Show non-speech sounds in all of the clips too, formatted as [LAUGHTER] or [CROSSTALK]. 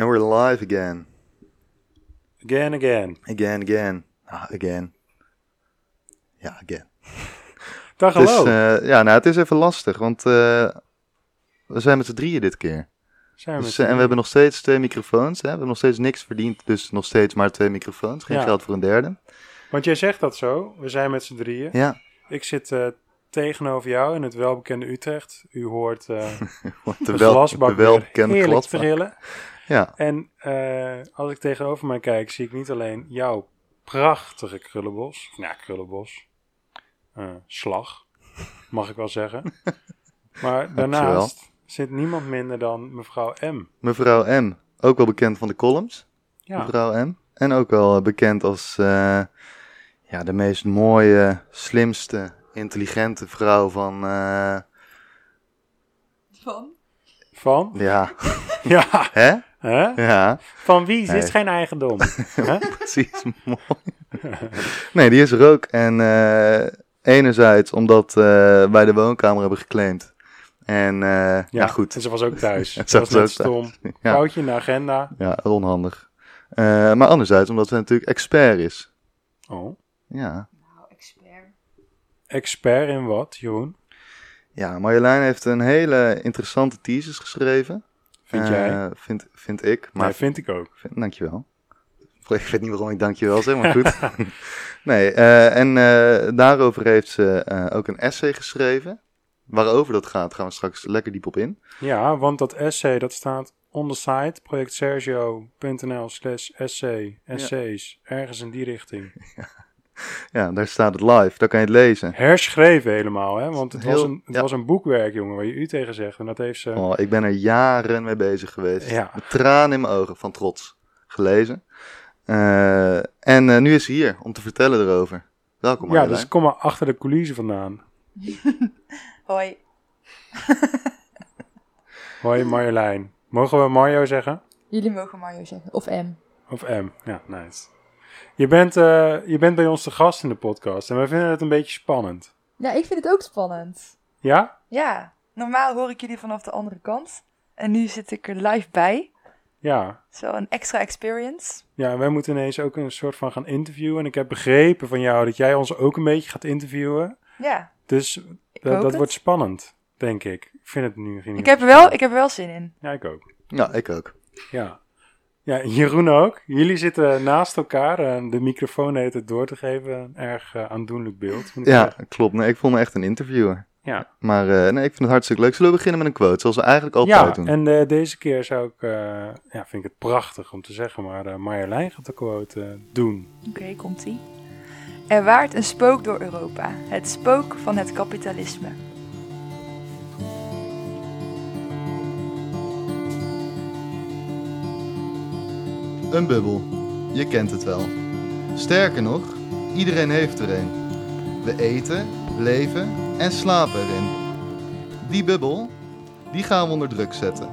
And we're live again. Again, again. Again, again. Ah, again. Ja, again. [LAUGHS] Dag, hallo. eh, ja, nou, het is even lastig, want eh, we zijn met z'n drieën dit keer. Zijn we Dus, eh, en we hebben nog steeds twee microfoons. Hè? We hebben nog steeds niks verdiend, dus nog steeds maar twee microfoons. Geen Ja. geld voor een derde. Want jij zegt dat zo. We zijn met z'n drieën. Ja, Ik zit tegenover jou in het welbekende Utrecht. U hoort [LAUGHS] de, de wel, de welbekende glasbak. trillen. Ja, En eh, als ik tegenover mij kijk, zie ik niet alleen jouw prachtige krullenbos. Ja, krullenbos. Eh, slag, mag ik wel zeggen. [LAUGHS] Maar daarnaast zit niemand minder dan mevrouw M. mevrouw M. Ook wel bekend van de columns. Ja, mevrouw M. En ook wel eh, bekend als eh, ja, de meest mooie, slimste, intelligente vrouw van... eh, Van? van? ja, [LAUGHS] Ja, hè? Hè? Ja, Van wie? Nee. is geen eigendom. [LAUGHS] Hè? precies. Mooi. Nee, die is er ook. En eh, enerzijds omdat eh, wij de woonkamer hebben geclaimd. En eh, ja, goed. En ze was ook thuis. [LAUGHS] Ze Ze was was net ook stom. [LAUGHS] Ja. Foutje in de agenda. Ja, onhandig. Eh, maar anderzijds omdat ze natuurlijk expert is. Oh. Ja. Nou, expert. Expert in wat, Jeroen? Ja, Marjolein heeft een hele interessante thesis geschreven. Vind Eh, jij? Vind, vind ik. Maar Maar vind ik ook. Vind- Dankjewel. Ik weet niet waarom ik dankjewel zeg, maar goed. [LAUGHS] nee, eh, en eh, daarover heeft ze eh, ook een essay geschreven. Waarover dat gaat, gaan we straks lekker diep op in. Ja, want dat essay dat staat on the site projectsergio.nl slash essay, essays, ergens in die richting. Ja, [LAUGHS] [LAUGHS] daar staat het live, daar kan je het lezen. Herschreven helemaal, hè? Want het, Heel- was, een, het ja. was een boekwerk, jongen, waar je u tegen zegt. En dat heeft ze... Oh, ik ben er jaren mee bezig geweest. Ja. Met tranen in mijn ogen van trots gelezen. Eh, en eh, nu is ze hier om te vertellen erover. Welkom ja, Marjolein. dus kom maar achter de coulissen vandaan. [LAUGHS] Hoi. [LAUGHS] Hoi Marjolein. Mogen we Mario zeggen? Jullie mogen Mario zeggen. Of M. Of M? Ja, nice. Je bent, eh, je bent bij ons te gast in de podcast en wij vinden het een beetje spannend. Ja, ik vind het ook spannend. Ja? Ja, normaal hoor ik jullie vanaf de andere kant. En nu zit ik er live bij. Ja. Zo een extra experience. Ja, wij moeten ineens ook een soort van gaan interviewen. En ik heb begrepen van jou dat jij ons ook een beetje gaat interviewen. Ja, Dus ik dat, hoop dat het. wordt spannend, denk ik. Ik vind het nu geen Ik heb, er wel, ik heb er wel zin in. Ja, ik ook. Ja, ik ook. Ja. Ja, Jeroen ook. Jullie zitten naast elkaar. en de microfoon heet het door te geven. Een erg eh, aandoenlijk beeld. ik Ja, zeggen. klopt. Nee, ik voel me echt een interviewer. Ja. Maar eh, nee, ik vind het hartstikke leuk. Zullen we beginnen met een quote, zoals we eigenlijk altijd Ja, doen? en eh, deze keer zou ik, eh, ja, vind ik het prachtig om te zeggen, maar eh Marjolein gaat de quote doen. Oké, komt-ie. Er waart een spook door Europa. Het spook van het kapitalisme. Een bubbel. Je kent het wel. Sterker nog, iedereen heeft er een. We eten, leven en slapen erin. Die bubbel, die gaan we onder druk zetten.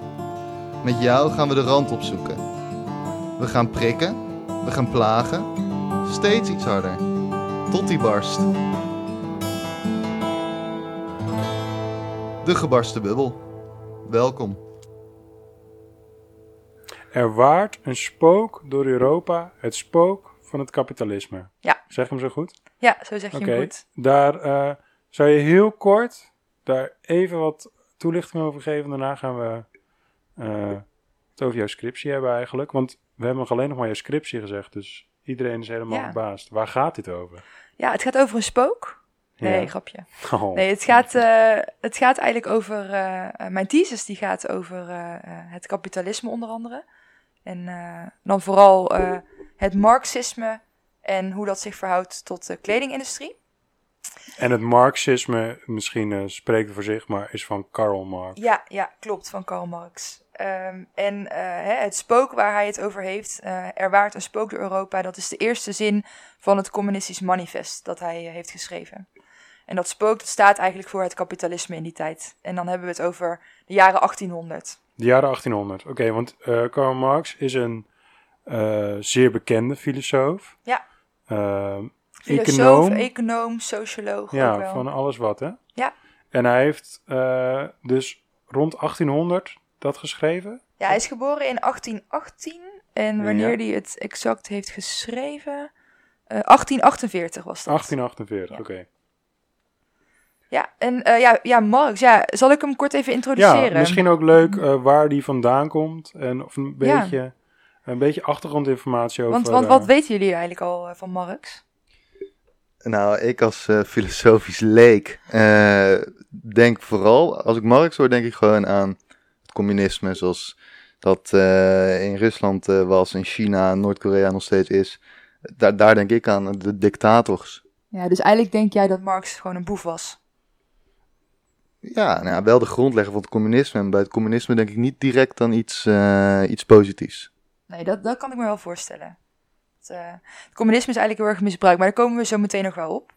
Met jou gaan we de rand opzoeken. We gaan prikken, we gaan plagen, steeds iets harder. Tot die barst. De gebarsten bubbel. Welkom. Er waart een spook door Europa, het spook van het kapitalisme. Ja. Zeg hem zo goed? Ja, zo zeg je hem goed. Daar eh, zou je heel kort daar even wat toelichting over geven. Daarna gaan we eh, het over jouw scriptie hebben eigenlijk. Want we hebben nog alleen nog maar jouw scriptie gezegd, dus iedereen is helemaal Ja. verbaasd. Waar gaat dit over? Ja, het gaat over een spook. Nee, Ja. grapje. Oh. Nee, het gaat, eh, het gaat eigenlijk over. mijn thesis die gaat over het kapitalisme onder andere. En eh, dan vooral eh, het marxisme en hoe dat zich verhoudt tot de kledingindustrie. En het marxisme, misschien eh, spreekt voor zich, maar is van Karl Marx. Ja, ja, klopt, van Karl Marx. Ehm, en hè, het spook waar hij het over heeft, er waart een spook door Europa, dat is de eerste zin van het communistisch manifest dat hij heeft geschreven. En dat spook dat staat eigenlijk voor het kapitalisme in die tijd. En dan hebben we het over de jaren 1800. De jaren 1800. Oké, want eh, Karl Marx is een eh, zeer bekende filosoof. Ja. Eh, Filosoof, econoom. econoom, socioloog ook ja, van alles wat, hè? Ja. En hij heeft eh, dus rond 1800 dat geschreven? Ja, hij is geboren in 1818. En wanneer Ja. hij het exact heeft geschreven... eh, 1848 was dat. 1848, Ja. oké. Ja, en eh, ja, ja, Marx, ja, zal ik hem kort even introduceren? Ja, misschien ook leuk eh, waar die vandaan komt. En of een Ja. beetje, een beetje achtergrondinformatie over... Want, want eh, wat weten jullie eigenlijk al eh, van Marx? Nou, ik als eh, filosofisch leek eh, denk vooral, als ik Marx hoor, denk ik gewoon aan het communisme zoals dat eh, in Rusland eh, was, in China, Noord-Korea nog steeds is. Daar, daar denk ik aan, de dictators. Ja, dus eigenlijk denk jij dat Marx gewoon een boef was. Ja, nou wel de grondlegger van het communisme. En bij het communisme denk ik niet direct aan iets, eh, iets positiefs. Nee, dat, dat kan ik me wel voorstellen. Het, eh, het communisme is eigenlijk heel erg misbruikt, maar daar komen we zo meteen nog wel op.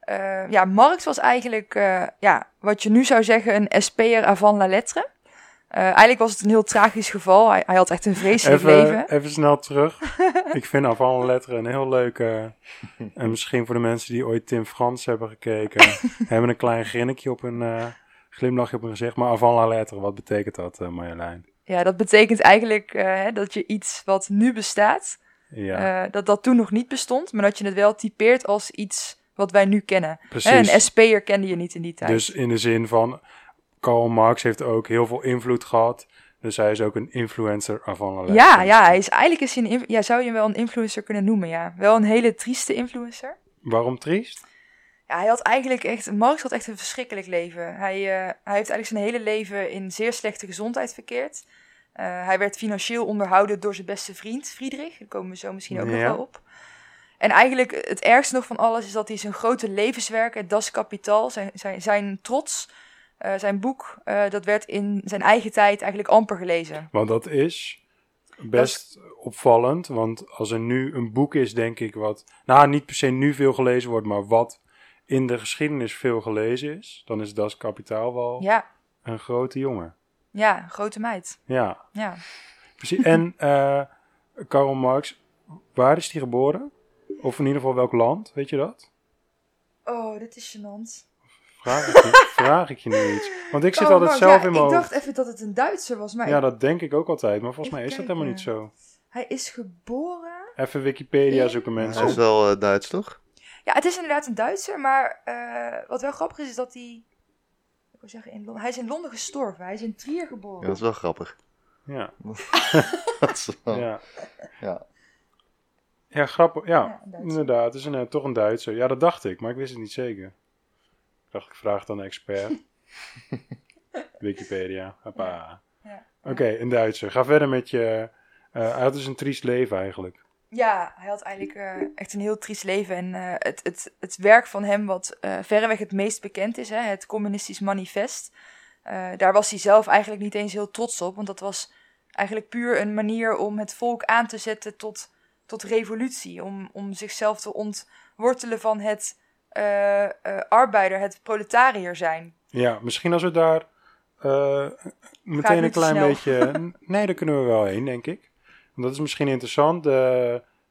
Eh, ja, Marx was eigenlijk, ja, wat je nu zou zeggen, een SP'er avant la lettre. Eh, eigenlijk was het een heel tragisch geval. Hij, hij had echt een vreselijk Even, leven. even snel terug. [LAUGHS] ik vind Avant la Lettre een heel leuke... en misschien voor de mensen die ooit Tim Frans hebben gekeken... [LAUGHS] hebben een klein grinnikje op hun... eh, glimlachje op hun gezicht. Maar Avant la Lettre, wat betekent dat, eh, Marjolein? Ja, dat betekent eigenlijk eh, dat je iets wat nu bestaat, Ja, eh, dat dat toen nog niet bestond, maar dat je het wel typeert als iets wat wij nu kennen. precies. Hè, een SP'er kende je niet in die tijd. Dus in de zin van... Karl Marx heeft ook heel veel invloed gehad. Dus hij is ook een influencer lettre. Ja, ja, hij is, eigenlijk is hij een, ja, zou je hem wel een influencer kunnen noemen, ja. Wel een hele trieste influencer. Waarom triest? Ja, hij had eigenlijk echt, Marx had echt een verschrikkelijk leven. Hij, eh, hij heeft eigenlijk zijn hele leven in zeer slechte gezondheid verkeerd. Eh, hij werd financieel onderhouden door zijn beste vriend, Friedrich. Daar komen we zo misschien ook nog wel op. En eigenlijk het ergste nog van alles is dat hij zijn grote levenswerk, het Das Kapital, zijn, zijn, zijn trots, eh, zijn boek, eh, dat werd in zijn eigen tijd eigenlijk amper gelezen. Want dat is best opvallend. Want als er nu een boek is, denk ik, wat... Nou, niet per se nu veel gelezen wordt, maar wat in de geschiedenis veel gelezen is... dan is Das Kapitaal wel Ja, een grote jongen. ja, grote meid. Ja, Ja. precies. En [LAUGHS] eh Karl Marx, waar is hij geboren? Of in ieder geval welk land, weet je dat? Oh, dit is gênant. Vraag ik je, [LAUGHS] vraag ik je nu iets. Want ik zit Oh, altijd zelf ja, in mijn Ik hoofd. dacht even dat het een Duitser was, maar Ja, dat denk ik ook altijd. Maar volgens mij is dat helemaal niet zo. hij is geboren... Even Wikipedia zoeken mensen. Hij is wel eh, Duits, toch? Ja, het is inderdaad een Duitser, maar eh, wat wel grappig is, is dat hij... Ik wil zeggen, in Londen, hij is in Londen gestorven. Hij is in Trier Ja, geboren. dat is wel grappig. Ja, [LAUGHS] Dat is wel- ja. ja. Ja, grappig. Ja, inderdaad. Het is een, eh, toch een Duitser. Ja, dat dacht ik, maar ik wist het niet zeker. Ik dacht, ik vraag aan een expert. [LAUGHS] Wikipedia. Ja. Oké, een Duitser. Ga verder met je... eh, hij had dus een triest leven eigenlijk. Ja, hij had eigenlijk eh, echt een heel triest leven. En eh, het, het, het werk van hem, wat verreweg het meest bekend is, hè, het Communistisch Manifest, daar was hij zelf eigenlijk niet eens heel trots op. Want dat was eigenlijk puur een manier om het volk aan te zetten tot, tot revolutie. Om, om zichzelf te ontwortelen van het arbeider, het proletariër zijn. Ja, misschien als we daar eh, meteen een klein snel. beetje... [LAUGHS] Nee, daar kunnen we wel heen, denk ik. Want dat is misschien interessant. Eh,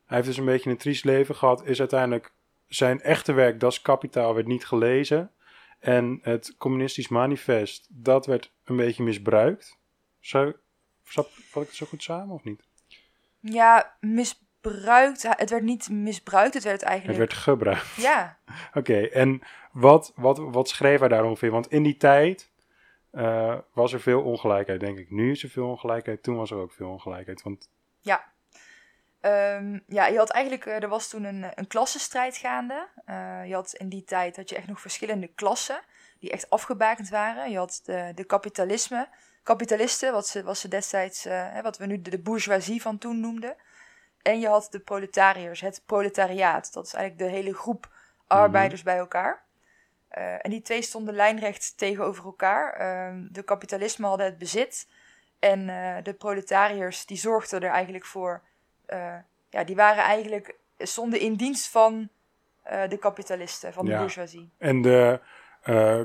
hij heeft dus een beetje een triest leven gehad. Is uiteindelijk zijn echte werk, Das Kapitaal, werd niet gelezen. En het communistisch manifest, dat werd een beetje misbruikt. Zou, snap, vat ik het zo goed samen of niet? Ja, misbruikt. Het werd niet misbruikt, het werd Het eigenlijk... werd gebruikt. Ja, [LAUGHS] Oké, en wat, wat, wat schreef hij daar ongeveer? Want in die tijd eh, was er veel ongelijkheid, denk ik. Nu is er veel ongelijkheid, toen was er ook veel ongelijkheid. Want Ehm, ja, je had eigenlijk, eh, er was toen een, een klassenstrijd gaande. Eh, je had in die tijd had je echt nog verschillende klassen die echt afgebakend waren. Je had de, de kapitalisme, kapitalisten, wat ze, wat ze destijds, hè, wat we nu de, de bourgeoisie van toen noemden. En je had de proletariërs, het proletariaat. Dat is eigenlijk de hele groep arbeiders bij elkaar. Eh, en die twee stonden lijnrecht tegenover elkaar. Ehm, de kapitalisme hadden het bezit. En eh, de proletariërs die zorgden er eigenlijk voor eh, ja, die waren eigenlijk, stonden in dienst van de kapitalisten, van de Ja. bourgeoisie. En de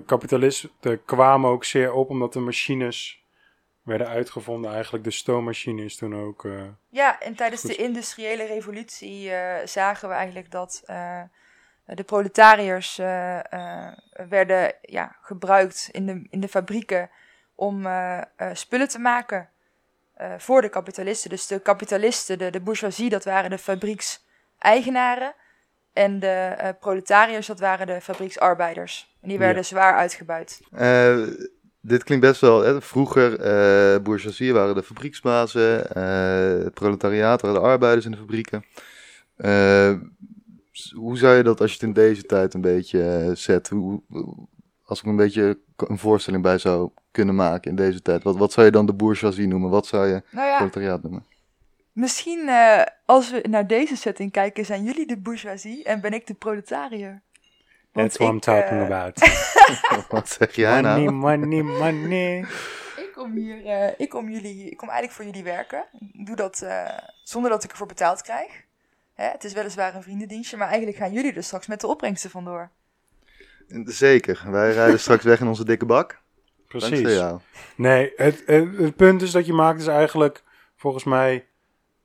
kapitalisten kwamen ook zeer op omdat de machines werden uitgevonden. Eigenlijk de stoommachine is toen ook... eh, Ja, en tijdens Goed. de industriële revolutie eh, zagen we eigenlijk dat eh, de proletariërs eh, eh, werden ja, gebruikt in de, in de fabrieken om eh, eh, spullen te maken eh, voor de kapitalisten. Dus de kapitalisten, de, de bourgeoisie, dat waren de fabriekseigenaren. En de eh, proletariërs, dat waren de fabrieksarbeiders. En die werden Ja. zwaar uitgebuit. Dit klinkt best wel. Hè? Vroeger, eh bourgeoisie waren de fabrieksbazen, eh, het proletariaat waren de arbeiders in de fabrieken. Eh, hoe zou je dat als je het in deze tijd een beetje zet? Hoe, als ik een beetje een voorstelling bij zou kunnen maken in deze tijd. Wat, wat zou je dan de bourgeoisie noemen? Wat zou je Nou ja, proletariaat noemen? misschien als we naar deze setting kijken, zijn jullie de bourgeoisie en ben ik de proletariër. That's what I'm ik, talking [LAUGHS] about. Wat zeg jij money, nou? money, money. Ik kom hier, eh, ik kom jullie, ik kom eigenlijk voor jullie werken. Ik doe dat eh, zonder dat ik ervoor betaald krijg. Hè, het is weliswaar een vriendendienstje, maar eigenlijk gaan jullie er straks met de opbrengsten vandoor. Zeker. Wij rijden straks weg in onze dikke bak. Dankzij Precies. jou. Nee, het, het, het punt is dat je maakt is eigenlijk, volgens mij,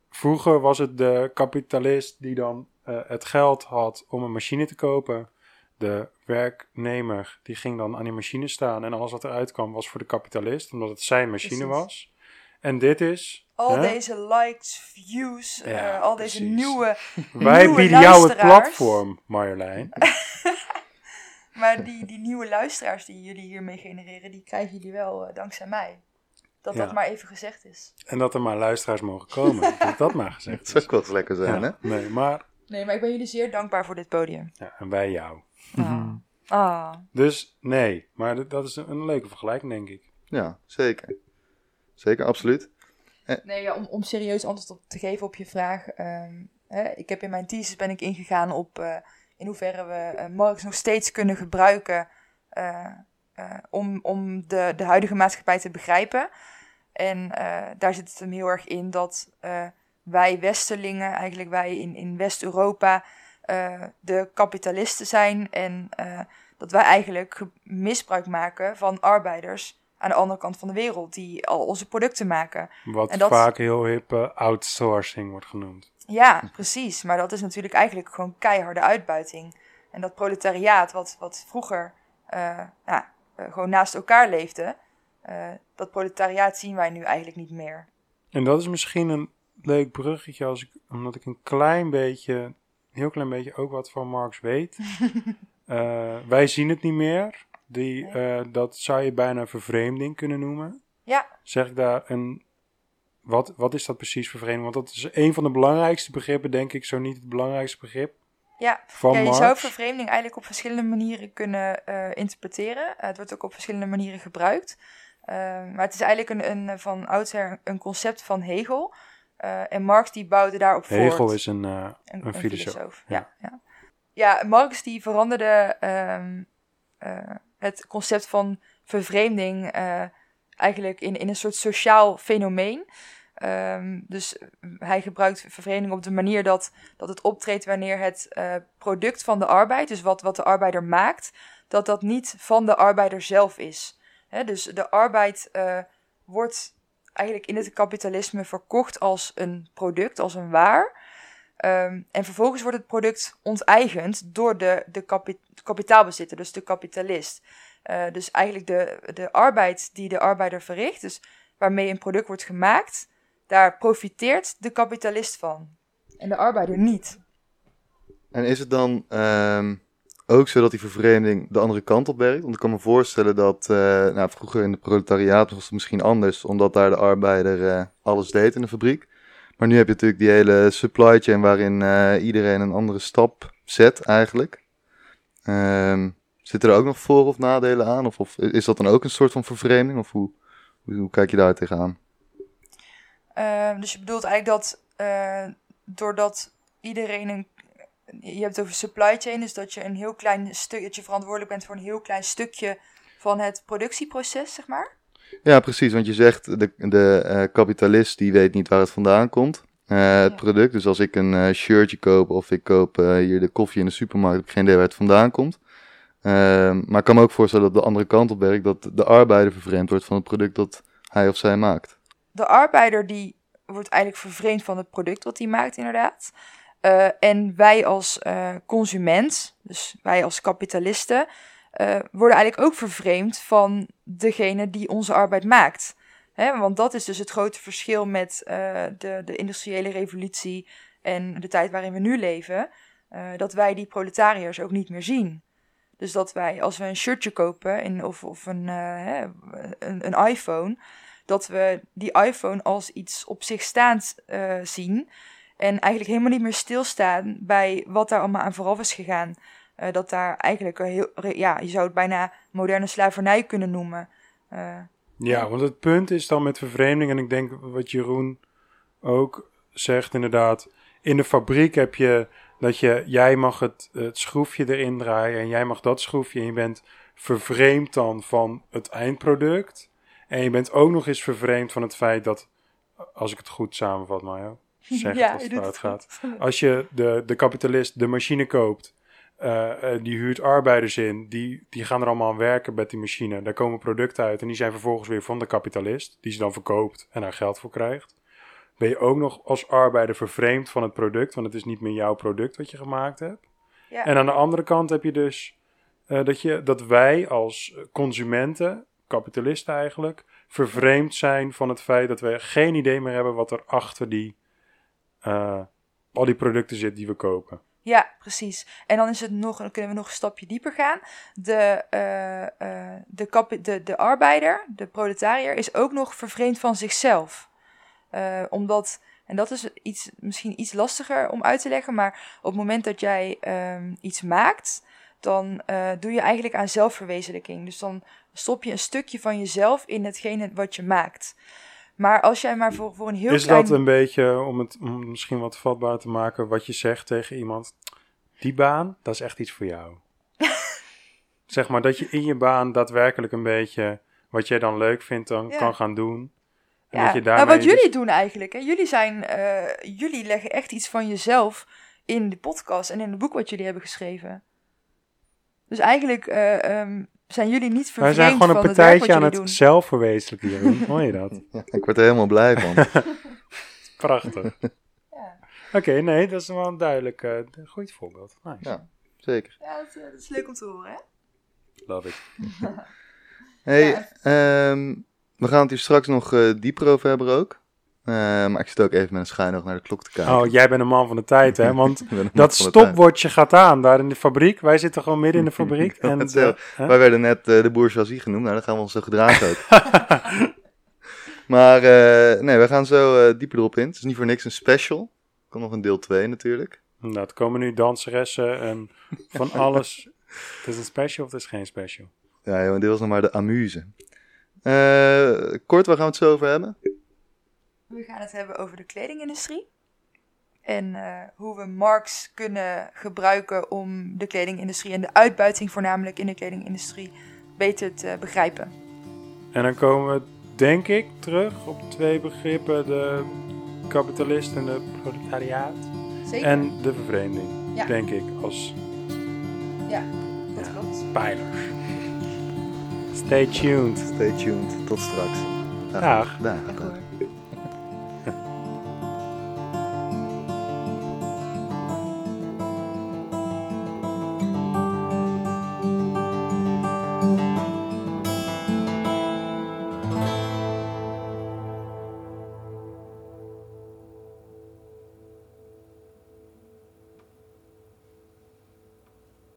vroeger was het de kapitalist die dan eh, het geld had om een machine te kopen. De werknemer die ging dan aan die machine staan en alles wat eruit kwam was voor de kapitalist, omdat het zijn machine Precies. was. En dit is, Al hè? deze likes, views, Ja, eh, al deze nieuwe... wij nieuwe bieden jou het platform, Marjolein. [LAUGHS] Maar die, die nieuwe luisteraars die jullie hiermee genereren, die krijgen jullie wel eh, dankzij mij. Dat Ja. dat maar even gezegd is. En dat er maar luisteraars mogen komen. [LAUGHS] dat dat maar gezegd Dat is. zou ook wel lekker zijn, hè? Nee, maar Nee, maar ik ben jullie zeer dankbaar voor dit podium. ja, en wij jou. Ah. Ah. Dus nee, maar dat- dat is een, een leuke vergelijking, denk ik. Ja, zeker. Zeker, absoluut. Nee, ja, om, om serieus antwoord op te geven op je vraag. ehm, hè, ik heb in mijn thesis ben ik ingegaan op eh, in hoeverre we eh, Marx nog steeds kunnen gebruiken eh, eh, om, om de, de huidige maatschappij te begrijpen. En eh, daar zit het hem heel erg in dat eh, wij Westerlingen, eigenlijk wij in, in West-Europa, eh, de kapitalisten zijn. En eh, dat wij eigenlijk ge- misbruik maken van arbeiders aan de andere kant van de wereld, die al onze producten maken. Wat En dat- vaak heel hip eh, outsourcing wordt genoemd. Ja, precies. Maar dat is natuurlijk eigenlijk gewoon keiharde uitbuiting. En dat proletariaat, wat, wat vroeger ja, eh, gewoon naast elkaar leefde, dat proletariaat zien wij nu eigenlijk niet meer. En dat is misschien een leuk bruggetje, als ik, omdat ik een klein beetje, heel klein beetje ook wat van Marx weet. [LAUGHS] Eh, wij zien het niet meer. Die, eh, dat zou je bijna vervreemding kunnen noemen. Ja, Zeg ik daar een. Wat, wat is dat precies vervreemding? Want dat is een van de belangrijkste begrippen, denk ik, zo niet het belangrijkste begrip ja. van ja je Marx. zou vervreemding eigenlijk op verschillende manieren kunnen eh, interpreteren. Het wordt ook op verschillende manieren gebruikt. Maar het is eigenlijk een, een, van oudsher een concept van Hegel. Eh, en Marx die bouwde daarop voort. Hegel is een, eh, Een, een filosoof. Ja, ja. ja. Marx die veranderde ehm, eh, het concept van vervreemding eigenlijk in, in een soort sociaal fenomeen. Ehm, dus hij gebruikt vervreemding op de manier dat, dat het optreedt wanneer het product van de arbeid, dus wat, wat de arbeider maakt, dat dat niet van de arbeider zelf is. Dus de arbeid wordt eigenlijk in het kapitalisme verkocht als een product, als een waar. Ehm, en vervolgens wordt het product onteigend door de, de kapi- kapitaalbezitter, dus de kapitalist. Eh, dus eigenlijk de, de arbeid die de arbeider verricht, dus waarmee een product wordt gemaakt, daar profiteert de kapitalist van. En de arbeider niet. En is het dan ehm, ook zo dat die vervreemding de andere kant op werkt? Want ik kan me voorstellen dat eh, nou, vroeger in de proletariaat was het misschien anders, omdat daar de arbeider eh, alles deed in de fabriek. Maar nu heb je natuurlijk die hele supply chain waarin eh, iedereen een andere stap zet eigenlijk. Ehm, zitten er ook nog voor- of nadelen aan? Of, of is dat dan ook een soort van vervreemding? Of hoe, hoe, hoe kijk je daar tegenaan? Ehm, dus je bedoelt eigenlijk dat doordat iedereen een. Je hebt het over supply chain, dus dat je een heel klein stuk, dat je verantwoordelijk bent voor een heel klein stukje van het productieproces, zeg maar. Ja, precies. Want je zegt, de, de eh, kapitalist die weet niet waar het vandaan komt. eh, het Ja. product. Dus als ik een eh, shirtje koop of ik koop hier de koffie in de supermarkt, heb ik geen idee waar het vandaan komt. Ehm, maar ik kan me ook voorstellen dat de andere kant op werkt, dat de arbeider vervreemd wordt van het product dat hij of zij maakt. De arbeider die wordt eigenlijk vervreemd van het product wat hij maakt, inderdaad. Eh, en wij als eh, consument, dus wij als kapitalisten, eh, worden eigenlijk ook vervreemd van degene die onze arbeid maakt. Hè, want dat is dus het grote verschil met de, de industriële revolutie en de tijd waarin we nu leven. dat wij die proletariërs ook niet meer zien. Dus dat wij, als we een shirtje kopen of, of een, hè, een, een iPhone, dat we die iPhone als iets op zich staand zien. En eigenlijk helemaal niet meer stilstaan bij wat daar allemaal aan vooraf is gegaan. Eh, dat daar eigenlijk een heel, ja, je zou het bijna moderne slavernij kunnen noemen. Eh, Ja, want het punt is dan met vervreemding, en ik denk wat Jeroen ook zegt inderdaad. In de fabriek heb je dat je, jij mag het, het schroefje erin draaien en jij mag dat schroefje. En je bent vervreemd dan van het eindproduct. En je bent ook nog eens vervreemd van het feit dat, als ik het goed samenvat, Mario, zeg [LAUGHS] Ja, als het fout gaat. [LAUGHS] Als je de, de kapitalist de machine koopt, eh, die huurt arbeiders in, die, die gaan er allemaal aan werken met die machine. Daar komen producten uit en die zijn vervolgens weer van de kapitalist, die ze dan verkoopt en daar geld voor krijgt. Ben je ook nog als arbeider vervreemd van het product, want het is niet meer jouw product wat je gemaakt hebt. Ja. En aan de andere kant heb je dus eh, dat, je, dat wij als consumenten, kapitalisten eigenlijk, vervreemd zijn van het feit dat we geen idee meer hebben wat er achter die, eh, al die producten zit die we kopen. Ja, precies. En dan, is het nog, kunnen we nog een stapje dieper gaan. De, eh, eh, de, de, de arbeider, de proletariër, is ook nog vervreemd van zichzelf. Omdat, en dat is iets, misschien iets lastiger om uit te leggen, maar op het moment dat jij ehm, iets maakt, dan doe je eigenlijk aan zelfverwezenlijking. Dus dan stop je een stukje van jezelf in hetgene wat je maakt. Maar als jij maar voor, voor een heel is klein... dat een beetje, om het om misschien wat vatbaar te maken, wat je zegt tegen iemand? Die baan, dat is echt iets voor jou. [LAUGHS] zeg maar dat je in je baan daadwerkelijk een beetje wat jij dan leuk vindt, dan Ja. kan gaan doen. En Ja, dat je daarmee wat jullie dus- doen eigenlijk, hè? Jullie, zijn, eh, jullie leggen echt iets van jezelf in de podcast en in het boek wat jullie hebben geschreven. Dus eigenlijk eh, ehm, zijn jullie niet Wij vervreemd zijn gewoon een van het werk partijtje aan het doen. zelfverwezenlijken, Jeroen. Hoor je dat? [LAUGHS] Ja, ik word er helemaal blij van. [LAUGHS] Prachtig. [LAUGHS] Ja. Oké, nee, dat is wel een duidelijk, eh goed voorbeeld. Nice. Ja. Zeker. Ja, dat, eh, dat is leuk om te horen, hè? Love it. Hey, Ja. ehm, we gaan het hier straks nog eh, dieper over hebben ook. Eh, maar ik zit ook even met een schuin naar de klok te kijken. Oh, jij bent een man van de tijd, hè? [LAUGHS] Want dat stopwatchje gaat aan daar in de fabriek. Wij zitten gewoon midden in de [LAUGHS] fabriek. En de- hè? Wij werden net eh, de bourgeoisie genoemd. Nou, dan gaan we ons zo gedragen ook. [LAUGHS] maar eh, nee, we gaan zo eh, dieper erop in. Het is niet voor niks een special. Er komt nog een deel 2 natuurlijk. Nou, het komen nu danseressen en van alles. Het is een special of het is geen special? Ja, joh, dit was nog maar de amuse. Eh, kort, waar gaan we het zo over hebben? We gaan het hebben over de kledingindustrie. En eh, hoe we Marx kunnen gebruiken om de kledingindustrie en de uitbuiting voornamelijk in de kledingindustrie beter te begrijpen. En dan komen we, denk ik, terug op twee begrippen: de kapitalist en de proletariaat. Zeker? En de vervreemding, Ja. denk ik, als Ja, dat klopt. pijlers. Stay tuned. Stay tuned. Tot straks. Dag. Dag.